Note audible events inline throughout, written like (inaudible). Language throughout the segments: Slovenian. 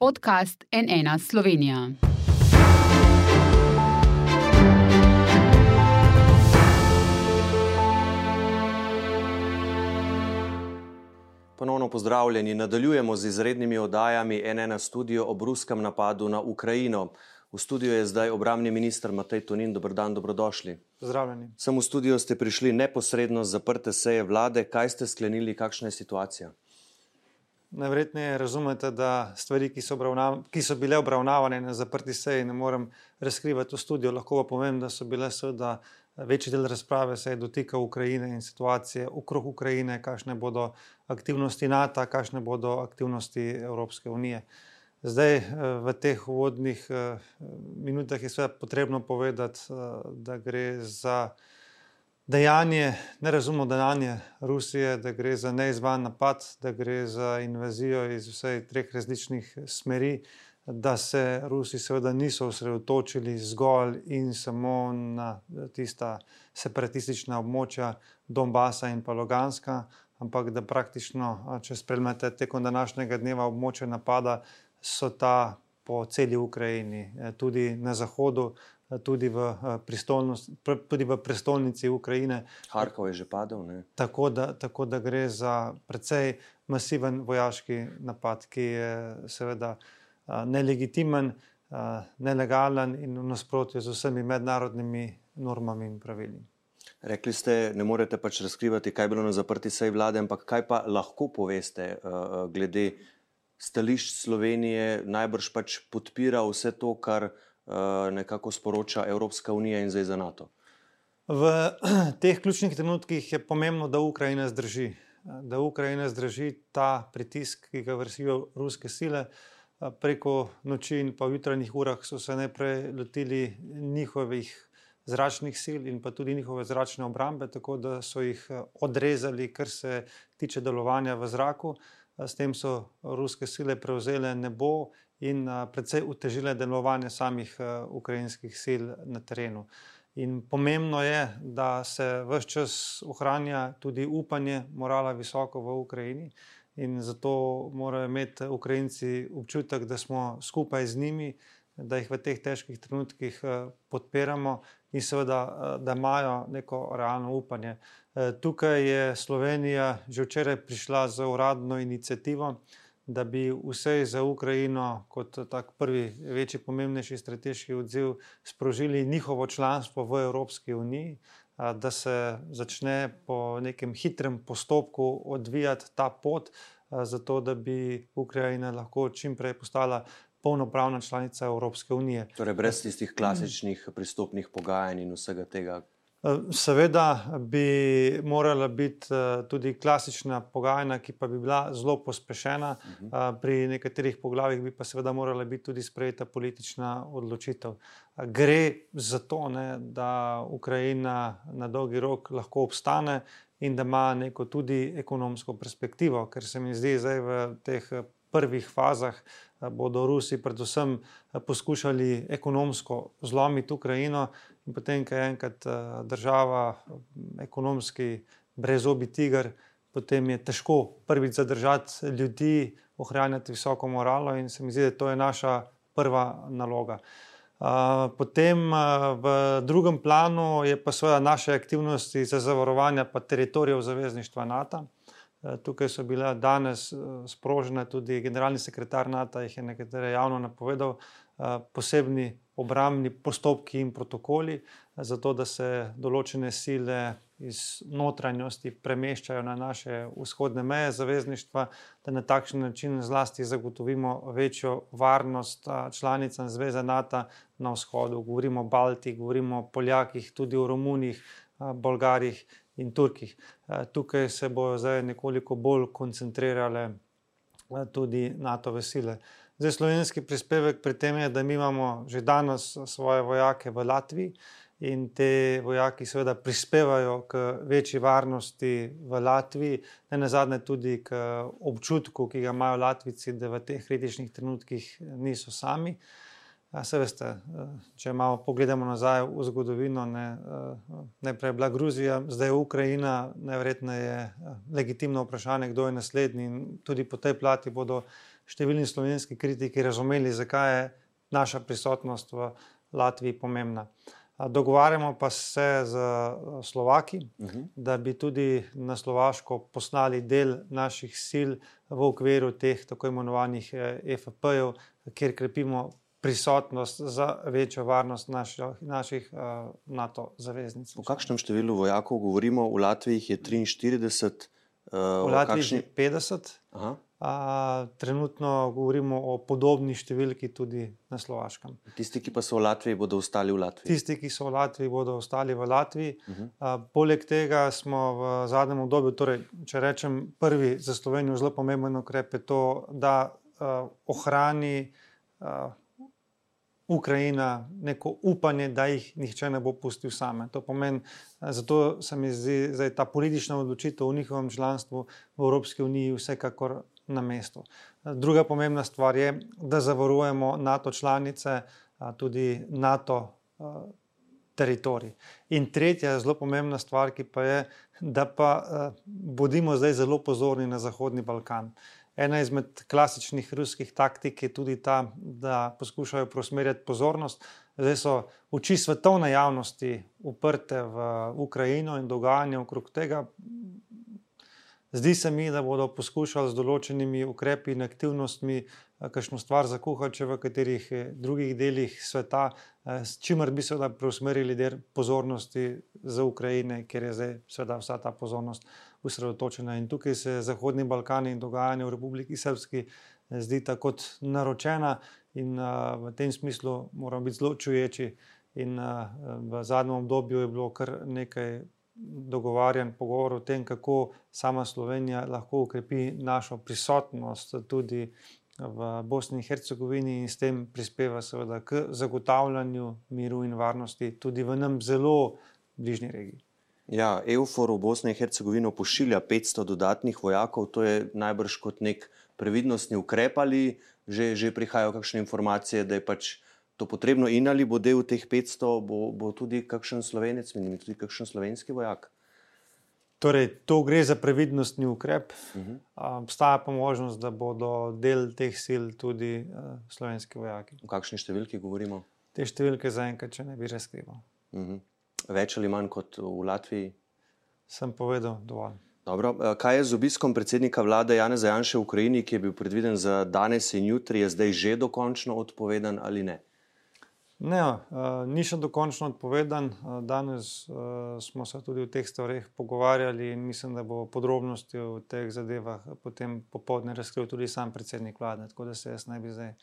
podcast NN Slovenija. Ponovno pozdravljeni. Nadaljujemo z izrednimi oddajami NN studio ob ruskem napadu na Ukrajino. V studiu je zdaj obramni minister Matej Tonin. Dobr dan, dobrodošli. Pozdravljeni. Sem v studio, ste prišli neposredno z zaprte seje vlade. Kaj ste sklenili, kakšna je situacija? Najverjetneje razumete, da stvari, ki so, ki so bile obravnavane na zaprti seji, ne morem razkrivati v studiu. Lahko pa povem, da so bile seveda večji del razprave se je dotikal Ukrajine in situacije okrog Ukrajine, kakšne bodo aktivnosti NATO, kakšne bodo aktivnosti Evropske unije. Zdaj, v teh uvodnih minutah je seveda potrebno povedati, da gre za dejanje, nerazumno dejanje Rusije, da gre za neizvan napad, da gre za invazijo iz vseh treh različnih smeri, da se Rusi seveda niso osredotočili zgolj in samo na tista separatistična območja Donbasa in pa Loganska, ampak da praktično, če spremljate tekom današnjega dneva območja napada, so ta po celi Ukrajini, tudi na zahodu, tudi v, tudi v prestolnici Ukrajine. Harkov je že padel. Tako da, tako da gre za precej masiven vojaški napad, ki je seveda nelegitimen, nelegalen in v nasprotju z vsemi mednarodnimi normami in pravili. Rekli ste, ne morete pač razkrivati, kaj je bilo na zaprti seji vlade, ampak kaj pa lahko poveste glede stališč Slovenije, najbrž pač podpira vse to, kar nekako sporoča Evropska unija in zdaj za NATO. V (clears throat) teh ključnih trenutkih je pomembno, da Ukrajina zdrži, da Ukrajina zdrži ta pritisk, ki ga vršijo ruske sile. Preko noči in pa v jutranjih urah so se najprej lotili njihovih zračnih sil in pa tudi njihove zračne obrambe, tako da so jih odrezali, kar se tiče delovanja v zraku. S tem so ruske sile prevzele nebo in precej utežile delovanje samih ukrajinskih sil na terenu. In pomembno je, da se vse čas ohranja tudi upanje, morala visoko v Ukrajini, in zato morajo imeti Ukrajinci občutek, da smo skupaj z njimi, da jih v teh težkih trenutkih podpiramo in seveda, da imajo neko realno upanje. Tukaj je Slovenija že včeraj prišla z uradno iniciativo, da bi vse za Ukrajino, kot tak prvi, večji, pomembnejši strateški odziv, sprožili njihovo članstvo v Evropski uniji, da se začne po nekem hitrem postopku odvijati ta pot, zato da bi Ukrajina lahko čim prej postala polnopravna članica Evropske unije. Torej, brez tistih klasičnih pristopnih pogajanj in vsega tega. Seveda bi morala biti tudi klasična pogajanja, ki pa bi bila zelo pospešena, pri nekaterih poglavjih bi pa seveda morala biti tudi sprejeta politična odločitev. Gre za to, ne, da Ukrajina na dolgi rok lahko obstane in da ima neko tudi ekonomsko perspektivo, ker se mi zdi zdaj v teh prvih fazah, bodo Rusi predvsem poskušali ekonomsko zlomiti Ukrajino in potem, ko je enkrat država ekonomski brezzobi tiger, potem je težko prvič zadržati ljudi, ohranjati visoko moralo in se mi zdi, da to je naša prva naloga. Potem v drugem planu je pa seveda naše aktivnosti za zavarovanje pa teritorijev zavezništva NATO. Tukaj so bile danes sprožene tudi generalni sekretar NATO jih je nekatere javno napovedal, posebni obrambni postopki in protokoli, zato da se določene sile iz notranjosti premeščajo na naše vzhodne meje zavezništva, da na takšen način zlasti zagotovimo večjo varnost članicam zveze NATO na vzhodu. Govorimo o Baltih, govorimo o Poljakih, tudi o Romunih, Bolgarih in Turkih. Tukaj se bojo zdaj nekoliko bolj koncentrirale tudi Natove sile. Zdaj, slovenski prispevek pri tem je, da mi imamo že danes svoje vojake v Latviji in ti vojaki seveda prispevajo k večji varnosti v Latviji, nenazadnje tudi k občutku, ki ga imajo Latvijci, da v teh kritičnih trenutkih niso sami. Ja, se veste, eh, če malo pogledamo nazaj v zgodovino, ne, eh, najprej je bila Gruzija, zdaj je Ukrajina, najverjetneje je eh, legitimno vprašanje, kdo je naslednji. In tudi po tej plati bodo številni slovenski kritiki razumeli, zakaj je naša prisotnost v Latviji pomembna. Dogovarjamo pa se z Slovaki, uh mhm. -huh. da bi tudi na Slovaško poslali del naših sil v okviru teh tako imenovanih FP-jev, kjer krepimo prisotnost za večjo varnost naših, naših uh, NATO zaveznic. O kakšnem številu vojakov govorimo? V Latviji je 43, uh, v Latviji je 50. Uh, trenutno govorimo o podobni številki tudi na Slovaškem. Tisti, ki pa so v Latviji, bodo ostali v Latviji. Tisti, ki so v Latviji, bodo ostali v Latviji. Uh -huh. uh, poleg tega smo v zadnjem obdobju, torej, če rečem, prvi za Slovenijo zelo pomemben ukrep je to, da uh, ohrani. Uh, Ukrajina neko upanje, da jih nihče ne bo pustil same. To pomeni, eh, zato se mi zdi, da je ta politična odločitev o njihovem članstvu v Evropski uniji vsekakor na mestu. Eh, druga pomembna stvar je, da zavarujemo NATO članice, eh, tudi NATO teritorij. In tretja zelo pomembna stvar, ki pa je, da pa bodimo zdaj zelo pozorni na Zahodni Balkan. Ena izmed klasičnih ruskih taktik je tudi ta, da poskušajo preusmerjati pozornost. Zdaj so oči svetovne javnosti uprte v Ukrajino in dogajanje okrog tega. Zdi se mi, da bodo poskušali z določenimi ukrepi in aktivnostmi Eh, kakšno stvar zakuhati, če v katerih eh, drugih delih sveta, eh, s čimer bi se da preusmerili del pozornosti za Ukrajine, ker je zdaj seveda vsa ta pozornost usredotočena. In tukaj se Zahodni Balkan in dogajanje v Republiki Srpski zdi tako naročena in v tem smislu moramo biti zelo čuječi. In v zadnjem obdobju je bilo kar nekaj dogovarjanj, pogovorov o tem, kako sama Slovenija lahko ukrepi našo prisotnost tudi v Bosni in Hercegovini in s tem prispeva seveda k zagotavljanju miru in varnosti tudi v nam zelo bližnji regiji. Ja, EUFOR v Bosni in Hercegovini pošilja 500 dodatnih vojakov, to je najbrž kot nek previdnostni ukrep ali že, že prihajajo kakšne informacije, da je pač to potrebno in ali bo del teh 500, bo, bo tudi kakšen slovenec, menim, tudi kakšen slovenski vojak. Torej, to gre za previdnostni ukrep. Uh -huh. Obstaja pa možnost, da bodo del teh sil tudi uh, slovenski vojaki. O kakšni številki govorimo? Te številke zaenkrat, če ne bi razkrival. Uh -huh. Več ali manj kot v Latviji? Sem povedal dovolj. Dobro. Kaj je z obiskom predsednika vlade Jana Zajanša v Ukrajini, ki je bil predviden za danes in jutri, je zdaj že dokončno odpovedan ali ne? Ne, uh, ni še dokončno odpovedan. Uh, danes uh, smo se tudi o teh stvarih pogovarjali in mislim, da bo podrobnosti o teh zadevah potem popoldne razkril tudi sam predsednik vlade. Tako da se jaz ne bi zdaj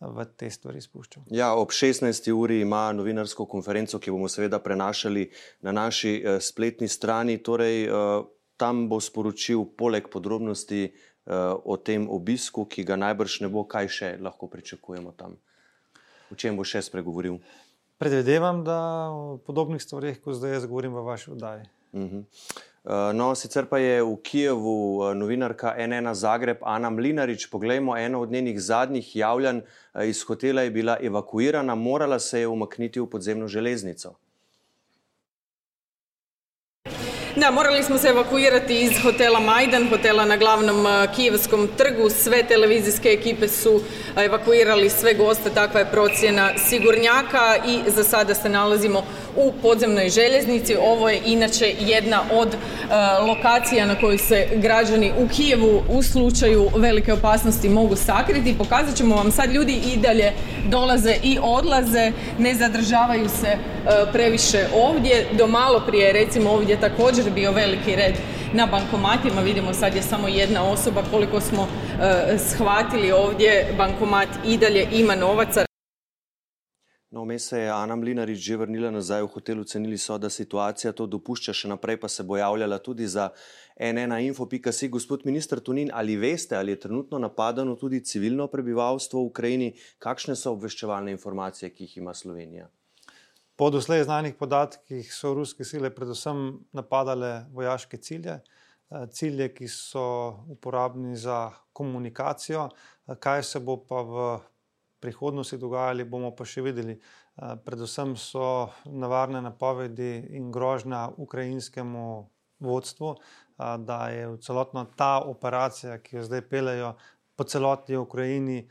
v te stvari spuščal. Ja, ob 16. uri ima novinarsko konferenco, ki bomo seveda prenašali na naši uh, spletni strani. Torej, uh, tam bo sporočil poleg podrobnosti uh, o tem obisku, ki ga najbrž ne bo, kaj še lahko pričakujemo tam. O čem bo še spregovoril? Predvidevam, da o podobnih stvarih, kot zdaj jaz govorim v vaši oddaji. Uh mhm. eh, -huh. No, sicer pa je v Kijevu eh, novinarka NN Zagreb Ana Mlinarič. Poglejmo, eno od njenih zadnjih javljanj eh, iz hotela je bila evakuirana, morala se je umakniti v podzemno železnico. Da, morali smo se evakuirati iz hotela Majdan, hotela na glavnom uh, Kijevskom trgu. Sve televizijske ekipe su uh, evakuirali sve goste, takva je procjena sigurnjaka i za sada se nalazimo u podzemnoj željeznici. Ovo je inače jedna od uh, lokacija na kojoj se građani u Kijevu u slučaju velike opasnosti mogu sakriti. Pokazat ćemo vam sad ljudi i dalje dolaze i odlaze, ne zadržavaju se previše ovdje. Do malo prije recimo ovdje također bio veliki red na bankomatima. Vidimo sad je samo jedna osoba koliko smo uh, shvatili ovdje bankomat i dalje ima novaca. No, vmes se je Ana Mlinarič že vrnila nazaj v hotel, ocenili so, da situacija to dopušča, še naprej pa se bo javljala tudi za nnainfo.si. Gospod minister Tunin, ali veste, ali je trenutno napadano tudi civilno prebivalstvo v Ukrajini? Kakšne so obveščevalne informacije, ki jih ima Slovenija? Po doslej znanih podatkih so ruske sile predvsem napadale vojaške cilje, eh, cilje, ki so uporabni za komunikacijo. Eh, kaj se bo pa v prihodnosti dogajali, bomo pa še videli. Predvsem so navarne napovedi in grožnja ukrajinskemu vodstvu, da je celotna ta operacija, ki jo zdaj pelejo po celotni Ukrajini,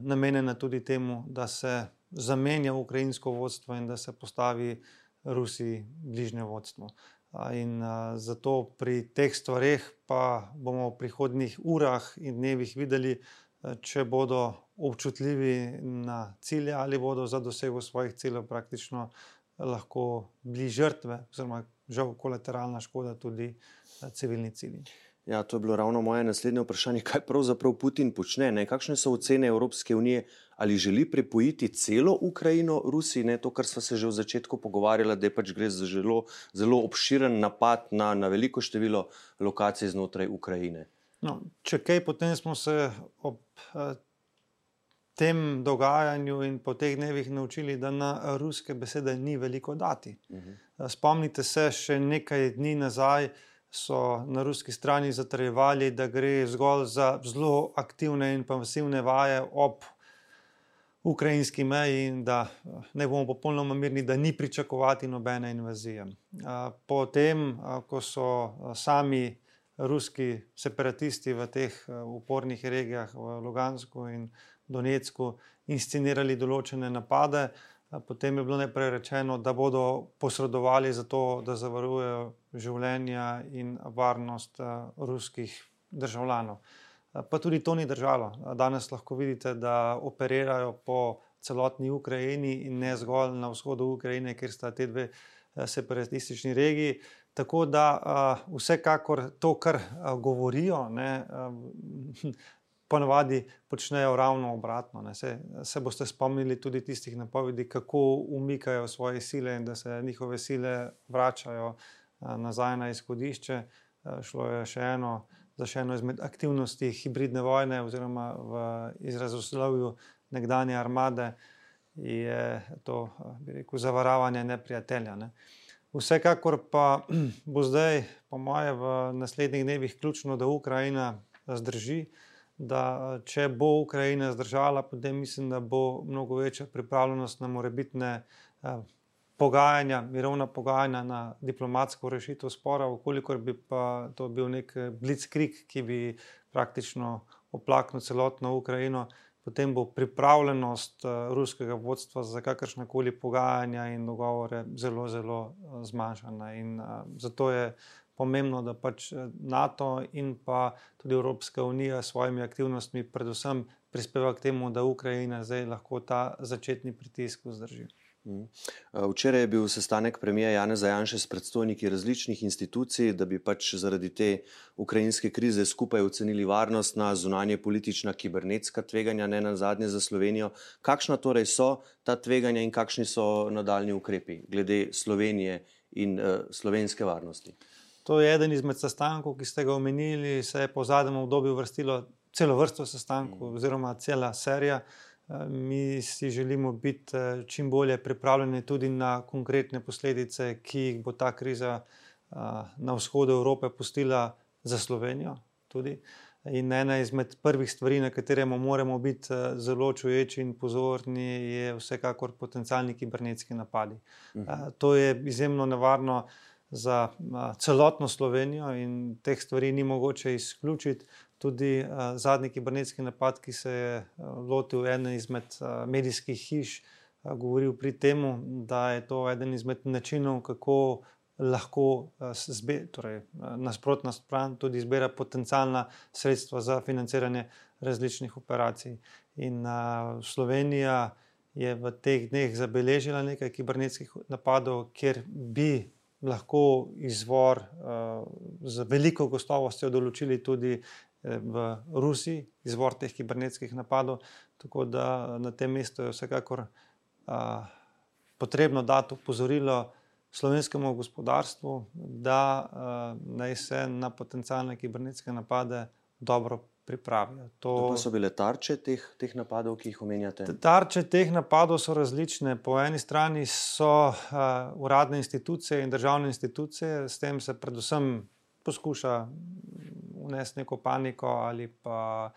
namenjena tudi temu, da se zamenja ukrajinsko vodstvo in da se postavi Rusiji bližnje vodstvo. In zato pri teh stvareh pa bomo v prihodnjih urah in dnevih videli, če bodo občutljivi na cilje ali bodo za dosego svojih ciljev praktično lahko bili žrtve, oziroma žal kolateralna škoda tudi civilni cilji. Ja, to je bilo ravno moje naslednje vprašanje. Kaj pravzaprav Putin počne? Ne? Kakšne so ocene Evropske unije? Ali želi prepojiti celo Ukrajino Rusiji? Ne? To, kar smo se že v začetku pogovarjali, da pač gre za zelo, zelo obširen napad na, na veliko število lokacij znotraj Ukrajine. No, če kaj, potem smo se ob eh, tem dogajanju in po teh dnevih naučili, da na ruske besede ni veliko dati. Uh mhm. -huh. Spomnite se, še nekaj dni nazaj so na ruski strani zatrjevali, da gre zgolj za zelo aktivne in pasivne vaje ob ukrajinski meji in da ne bomo popolnoma mirni, da ni pričakovati nobene invazije. Potem, ko so sami ruski separatisti v teh upornih regijah, v Lugansku in Donetsku, inscenirali določene napade, Potem je bilo najprej rečeno, da bodo posredovali za to, da zavarujejo življenja in varnost ruskih državljanov. Pa tudi to ni držalo. Danes lahko vidite, da operirajo po celotni Ukrajini in ne zgolj na vzhodu Ukrajine, kjer sta te dve separatistični regiji. Tako da vsekakor to, kar govorijo, ne, ponavadi počnejo ravno obratno. Se, se boste spomnili tudi tistih napovedi, kako umikajo svoje sile in da se njihove sile vračajo nazaj na izhodišče. Šlo je še eno, za še eno izmed aktivnosti hibridne vojne, oziroma v izrazoslovju nekdanje armade, je to, bi rekel, zavaravanje neprijatelja. Ne. Vsekakor pa (clears throat) bo zdaj, po mojem, v naslednjih dnevih ključno, da Ukrajina zdrži da če bo Ukrajina zdržala, potem mislim, da bo mnogo večja pripravljenost na morebitne eh, pogajanja, mirovna pogajanja na diplomatsko rešitev spora, ukolikor bi pa to bil nek blitzkrieg, ki bi praktično oplaknil celotno Ukrajino, potem bo pripravljenost eh, ruskega vodstva za kakršne koli pogajanja in dogovore zelo, zelo zmanjšana. In zato je pomembno, da pač eh, NATO in pa tudi Evropska unija s svojimi aktivnostmi, predvsem prispeva k temu, da Ukrajina zdaj lahko ta začetni pritisk vzdrži. Mhm. Eh, včeraj je bil sestanek premijeja Jana Zajanša s predstojniki različnih institucij, da bi pač zaradi te ukrajinske krize skupaj ocenili varnostna, zunanje politična, kibernetska tveganja, ne na zadnje za Slovenijo. Kakšna torej so ta tveganja in kakšni so nadaljni ukrepi glede Slovenije in uh, slovenske varnosti? To je eden izmed sestankov, ki ste ga omenili, se je po zadnjem obdobju vrstilo celo vrsto sestankov, mm. oziroma cela serija. Mi si želimo biti eh, čim bolje pripravljeni tudi na konkretne posledice, ki jih bo ta kriza eh, na vzhodu Evrope pustila za Slovenijo. Tudi. In ena izmed prvih stvari, na katere moramo biti zelo čuječi in pozorni, je vsekakor potencijalni kibernetski napadi. Uh -huh. To je izjemno nevarno za celotno Slovenijo in teh stvari ni mogoče izključiti. Tudi zadnji kibernetski napad, ki se je lotil ene izmed medijskih hiš, govori pri tem, da je to eden izmed načinov, kako lahko zbe, torej, nasprotna stran tudi zbira potencijalna sredstva za financiranje različnih operacij. In Slovenija je v teh dneh zabeležila nekaj kibernetskih napadov, kjer bi lahko izvor uh, z veliko gotovostjo določili tudi eh, v Rusiji, izvor teh kibernetskih napadov. Tako da na tem mestu je vsekakor uh, potrebno dati upozorilo slovenskemu gospodarstvu, da uh, naj se na potencijalne kibernetske napade dobro pripravijo. To, to so bile tarče teh, teh napadov, ki jih omenjate? Tarče teh napadov so različne. Po eni strani so uh, uradne institucije in državne institucije, s tem se predvsem poskuša unesti neko paniko ali pa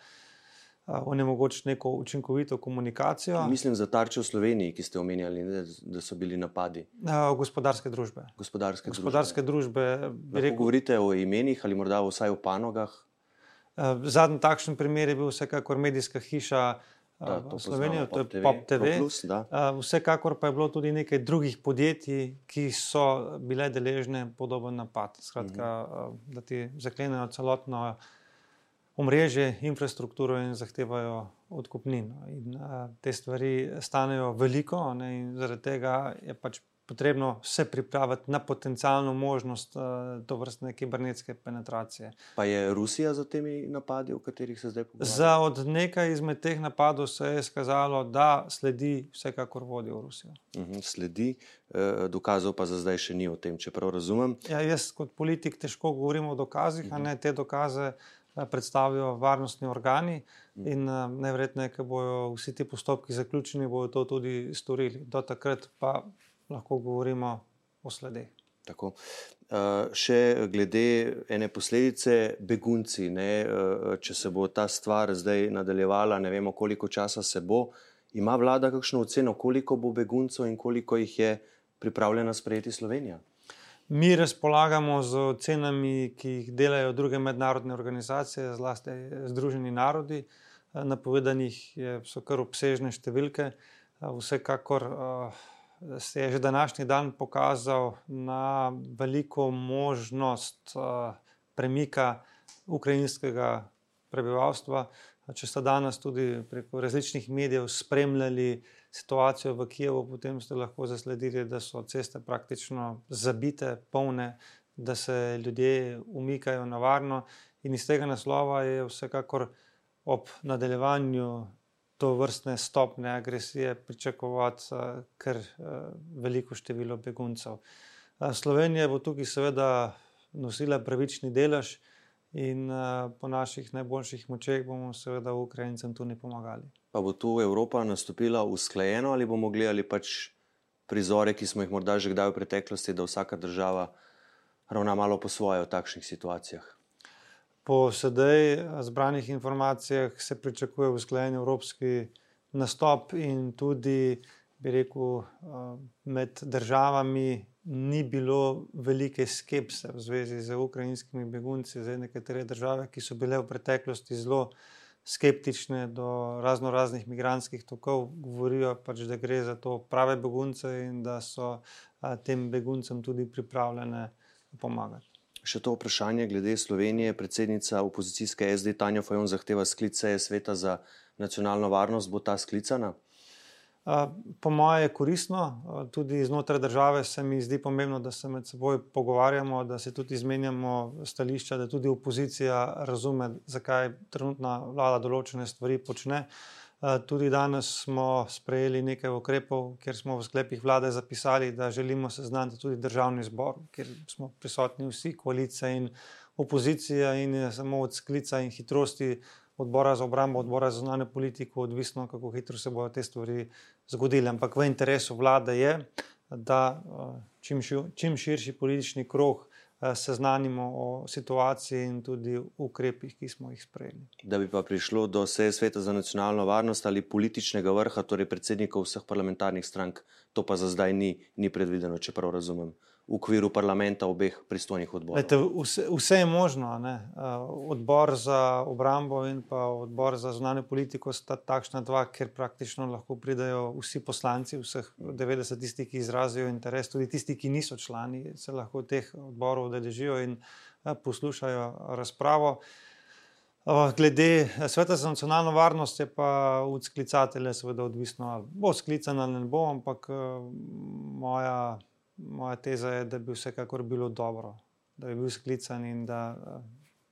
onemogočiti neko učinkovito komunikacijo. Mislim za tarče v Sloveniji, ki ste omenjali, ne, da so bili napadi. Gospodarske družbe. Gospodarske, Gospodarske družbe. družbe rekel, govorite o imenih ali morda vsaj o panogah? Zadnji takšen primer je bil vsekakor medijska hiša. Da, v Sloveniji, to je TV, Pop TV. Plus, Vsekakor pa je bilo tudi nekaj drugih podjetij, ki so bile deležne podoben napad. Skratka, -huh. da ti zaklenejo celotno omrežje, infrastrukturo in zahtevajo odkupnino. In, uh, te stvari stanejo veliko, ne, in zaradi tega je pač potrebno se pripraviti na potencijalno možnost uh, to vrstne kibernetske penetracije. Pa je Rusija za temi napadi, o katerih se zdaj pogovarjamo? Za od nekaj izmed teh napadov se je skazalo, da sledi vsekakor vodijo v Rusijo. Uh -huh, sledi, uh, dokazov pa za zdaj še ni o tem, če prav razumem. Ja, jaz kot politik težko govorim o dokazih, uh -huh. a ne te dokaze. Predstavijo varnostni organi, in najverjetneje, ko bodo vsi ti postopki zaključeni, bodo to tudi storili. Do takrat pa lahko govorimo o sledeh. Tako. Uh, še glede ene posledice, begunci. Ne, uh, če se bo ta stvar zdaj nadaljevala, ne vemo, koliko časa se bo. Ima vlada kakšno oceno, koliko bo beguncev in koliko jih je pripravljena sprejeti Slovenija? Mi razpolagamo z ocenami, ki jih delajo druge mednarodne organizacije, zlasti Združeni narodi. Napovedanih so kar obsežne številke. Vsekakor. Uh, se je že današnji dan pokazal na veliko možnost uh, premika ukrajinskega prebivalstva. Če ste danes tudi preko različnih medijev spremljali situacijo v Kijevu, potem ste lahko zasledili, da so ceste praktično zabite, polne, da se ljudje umikajo na varno. In iz tega naslova je vsekakor ob nadaljevanju to vrstne stopne agresije pričakovati kar veliko število beguncev. Slovenija bo tukaj seveda nosila pravični delež in po naših najboljših močeh bomo seveda Ukrajincem tudi pomagali. Pa bo tu Evropa nastopila usklajeno ali bomo gledali pač prizore, ki smo jih morda že kdaj v preteklosti, da vsaka država ravna malo po svoje v takšnih situacijah? Po sedaj zbranih informacijah se pričakuje usklajen evropski nastop, in tudi, bi rekel, med državami ni bilo velike skepse v zvezi z ukrajinskimi begunci. Zdaj, nekatere države, ki so bile v preteklosti zelo skeptične do razno raznih migranskih tokov, govorijo pač, da gre za to prave begunce in da so tem beguncem tudi pripravljene pomagati. Še to vprašanje glede Slovenije. Predsednica opozicijske SD Tanja Fajon zahteva sklic seje sveta za nacionalno varnost. Bo ta sklicana? Po mojem je koristno, tudi znotraj države se mi zdi pomembno, da se med seboj pogovarjamo, da se tudi izmenjamo stališča, da tudi opozicija razume, zakaj trenutna vlada določene stvari počne. Tudi danes smo sprejeli nekaj ukrepov, kjer smo v sklepih vlade zapisali, da želimo seznaniti tudi državni zbor, kjer smo prisotni vsi, koalicija in opozicija, in samo od sklica in hitrosti odbora za obrambo, odbora za zunanjo politiko, odvisno, kako hitro se bodo te stvari zgodile. Ampak v interesu vlade je, da čim, čim širši politični krog seznanimo o situaciji in tudi ukrepih, ki smo jih sprejeli. Da bi pa prišlo do seje sveta za nacionalno varnost ali političnega vrha, torej predsednikov vseh parlamentarnih strank, to pa za zdaj ni, ni predvideno, če prav razumem v okviru parlamenta obeh pristojnih odborov. Lejte, vse, vse je možno. Ne? Odbor za obrambo in pa odbor za zunanjo politiko sta takšna dva, ker praktično lahko pridajo vsi poslanci, vseh 90 tistih, ki izrazijo interes, tudi tisti, ki niso člani, se lahko teh odborov udeležijo in poslušajo razpravo. Glede sveta za nacionalno varnost je pa od sklicatelja seveda odvisno, ali bo sklican ali ne bo, ampak moja moja teza je, da bi vsekakor bilo dobro, da bi bil sklican in da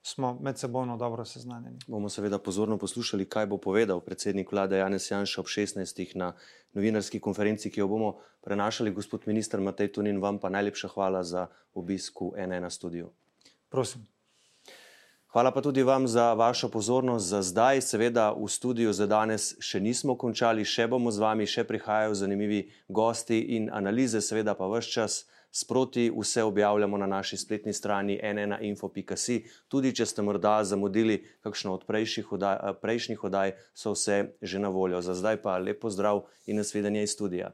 smo med sebojno dobro seznanjeni. Bomo seveda pozorno poslušali, kaj bo povedal predsednik vlade Janes Janša ob 16. na novinarski konferenci, ki jo bomo prenašali. Gospod minister Matej Tunin, vam pa najlepša hvala za obisk v NN studiu. Prosim. Hvala pa tudi vam za vašo pozornost za zdaj. Seveda v studiu za danes še nismo končali, še bomo z vami, še prihajajo zanimivi gosti in analize, seveda pa vse čas sproti vse objavljamo na naši spletni strani nnainfo.si. Tudi če ste morda zamudili kakšno od prejšnjih oddaj, prejšnjih oddaj, so vse že na voljo. Za zdaj pa lepo zdrav in nasvidenje iz studija.